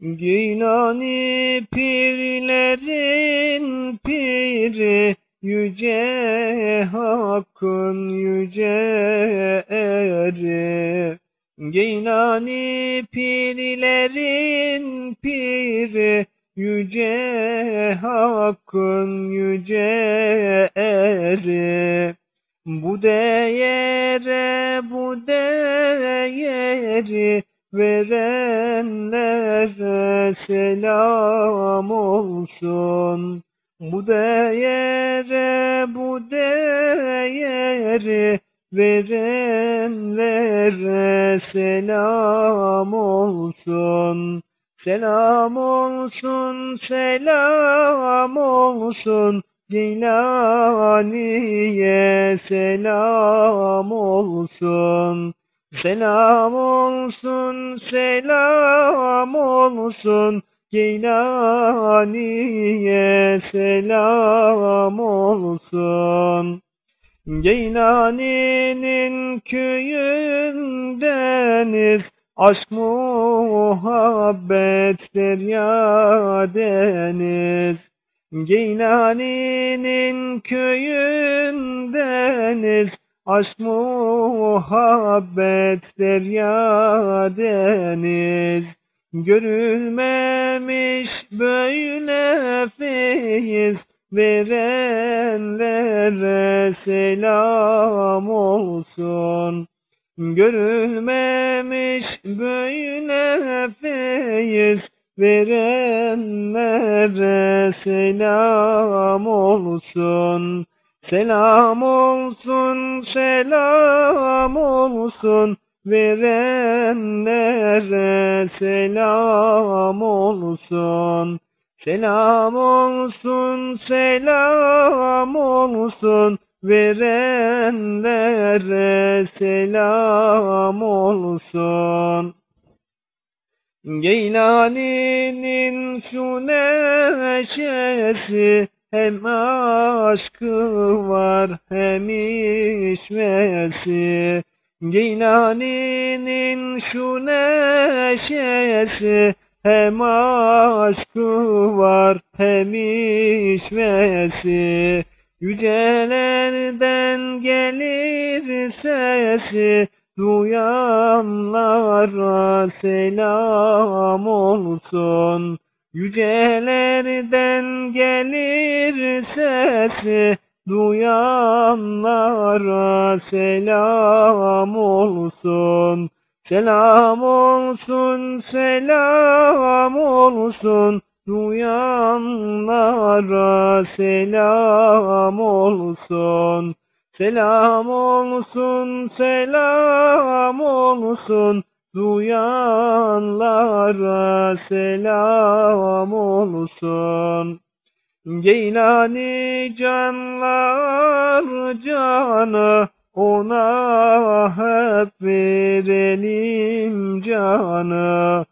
Geylani pirlerin piri yüce hakkın yüce eri. Geylani pirlerin piri yüce hakkın yüce eri. Bu değere bu değeri verenlere selam olsun. Bu değere bu değeri verenlere selam olsun. Selam olsun, selam olsun. Geylani'ye selam olsun. Selam olsun, selam olsun. Geylani'ye selam olsun. Geylani'nin köyündeniz aşk muhabbet derya deniz. Geylani'nin köyündeniz aşk muhabbet derya deniz. Görülmemiş böyle feyiz verenlere selam olsun. Görülmemiş böyle feyiz verenlere selam olsun. Selam olsun, selam olsun. Verenlere selam olsun. Selam olsun, selam olsun. Verenlere selam olsun. Geylani'nin şu neşesi hem aşkı var hem içmesi. Geylani'nin şu neşesi hem aşkı var hem içmesi. Yücelerden gelir sesi, duyanlara selam olsun. Yücelerden gelir sesi, duyanlara selam olsun. Selam olsun, selam olsun. Duyanlara selam olsun. Selam olsun, selam olsun. Duyanlara selam olsun. Geylani canlar canı ona hep verelim canı.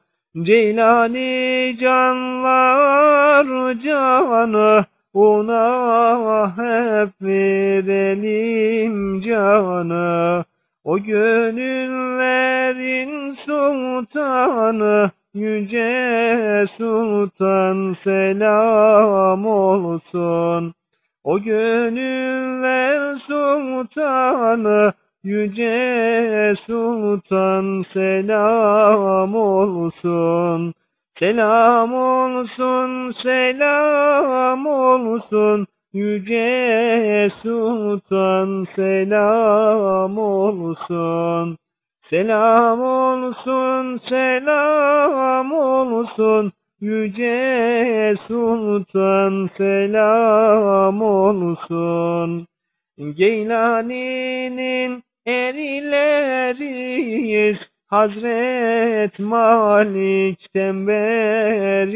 Ceylani canlar canı ona hep verelim canı. O gönüllerin sultanı yüce sultan selam olsun. O gönüller sultanı yüce sultan selam olsun. Selam olsun, selam olsun. Yüce sultan selam olsun. Selam olsun, selam olsun. Yüce sultan selam olsun. Geylani'nin erileriyiz. Hazret Malik'ten beriyiz.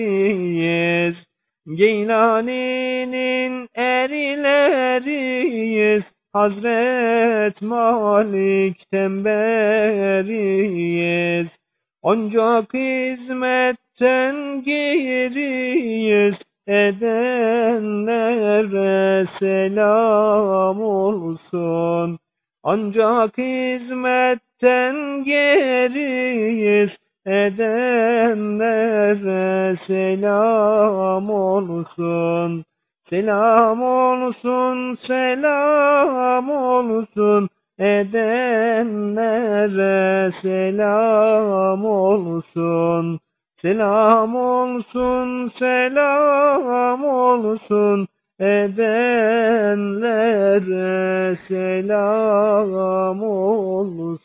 Geylani'nin erileriyiz. Hazret Malik'ten beriyiz. Ancak hizmetten geriyiz. Edenlere selam olsun. Ancak hizmetten geriyiz. edenlere selam olsun. Selam olsun, selam olsun, edenlere selam olsun. Selam olsun, selam olsun, edenlere selam olsun.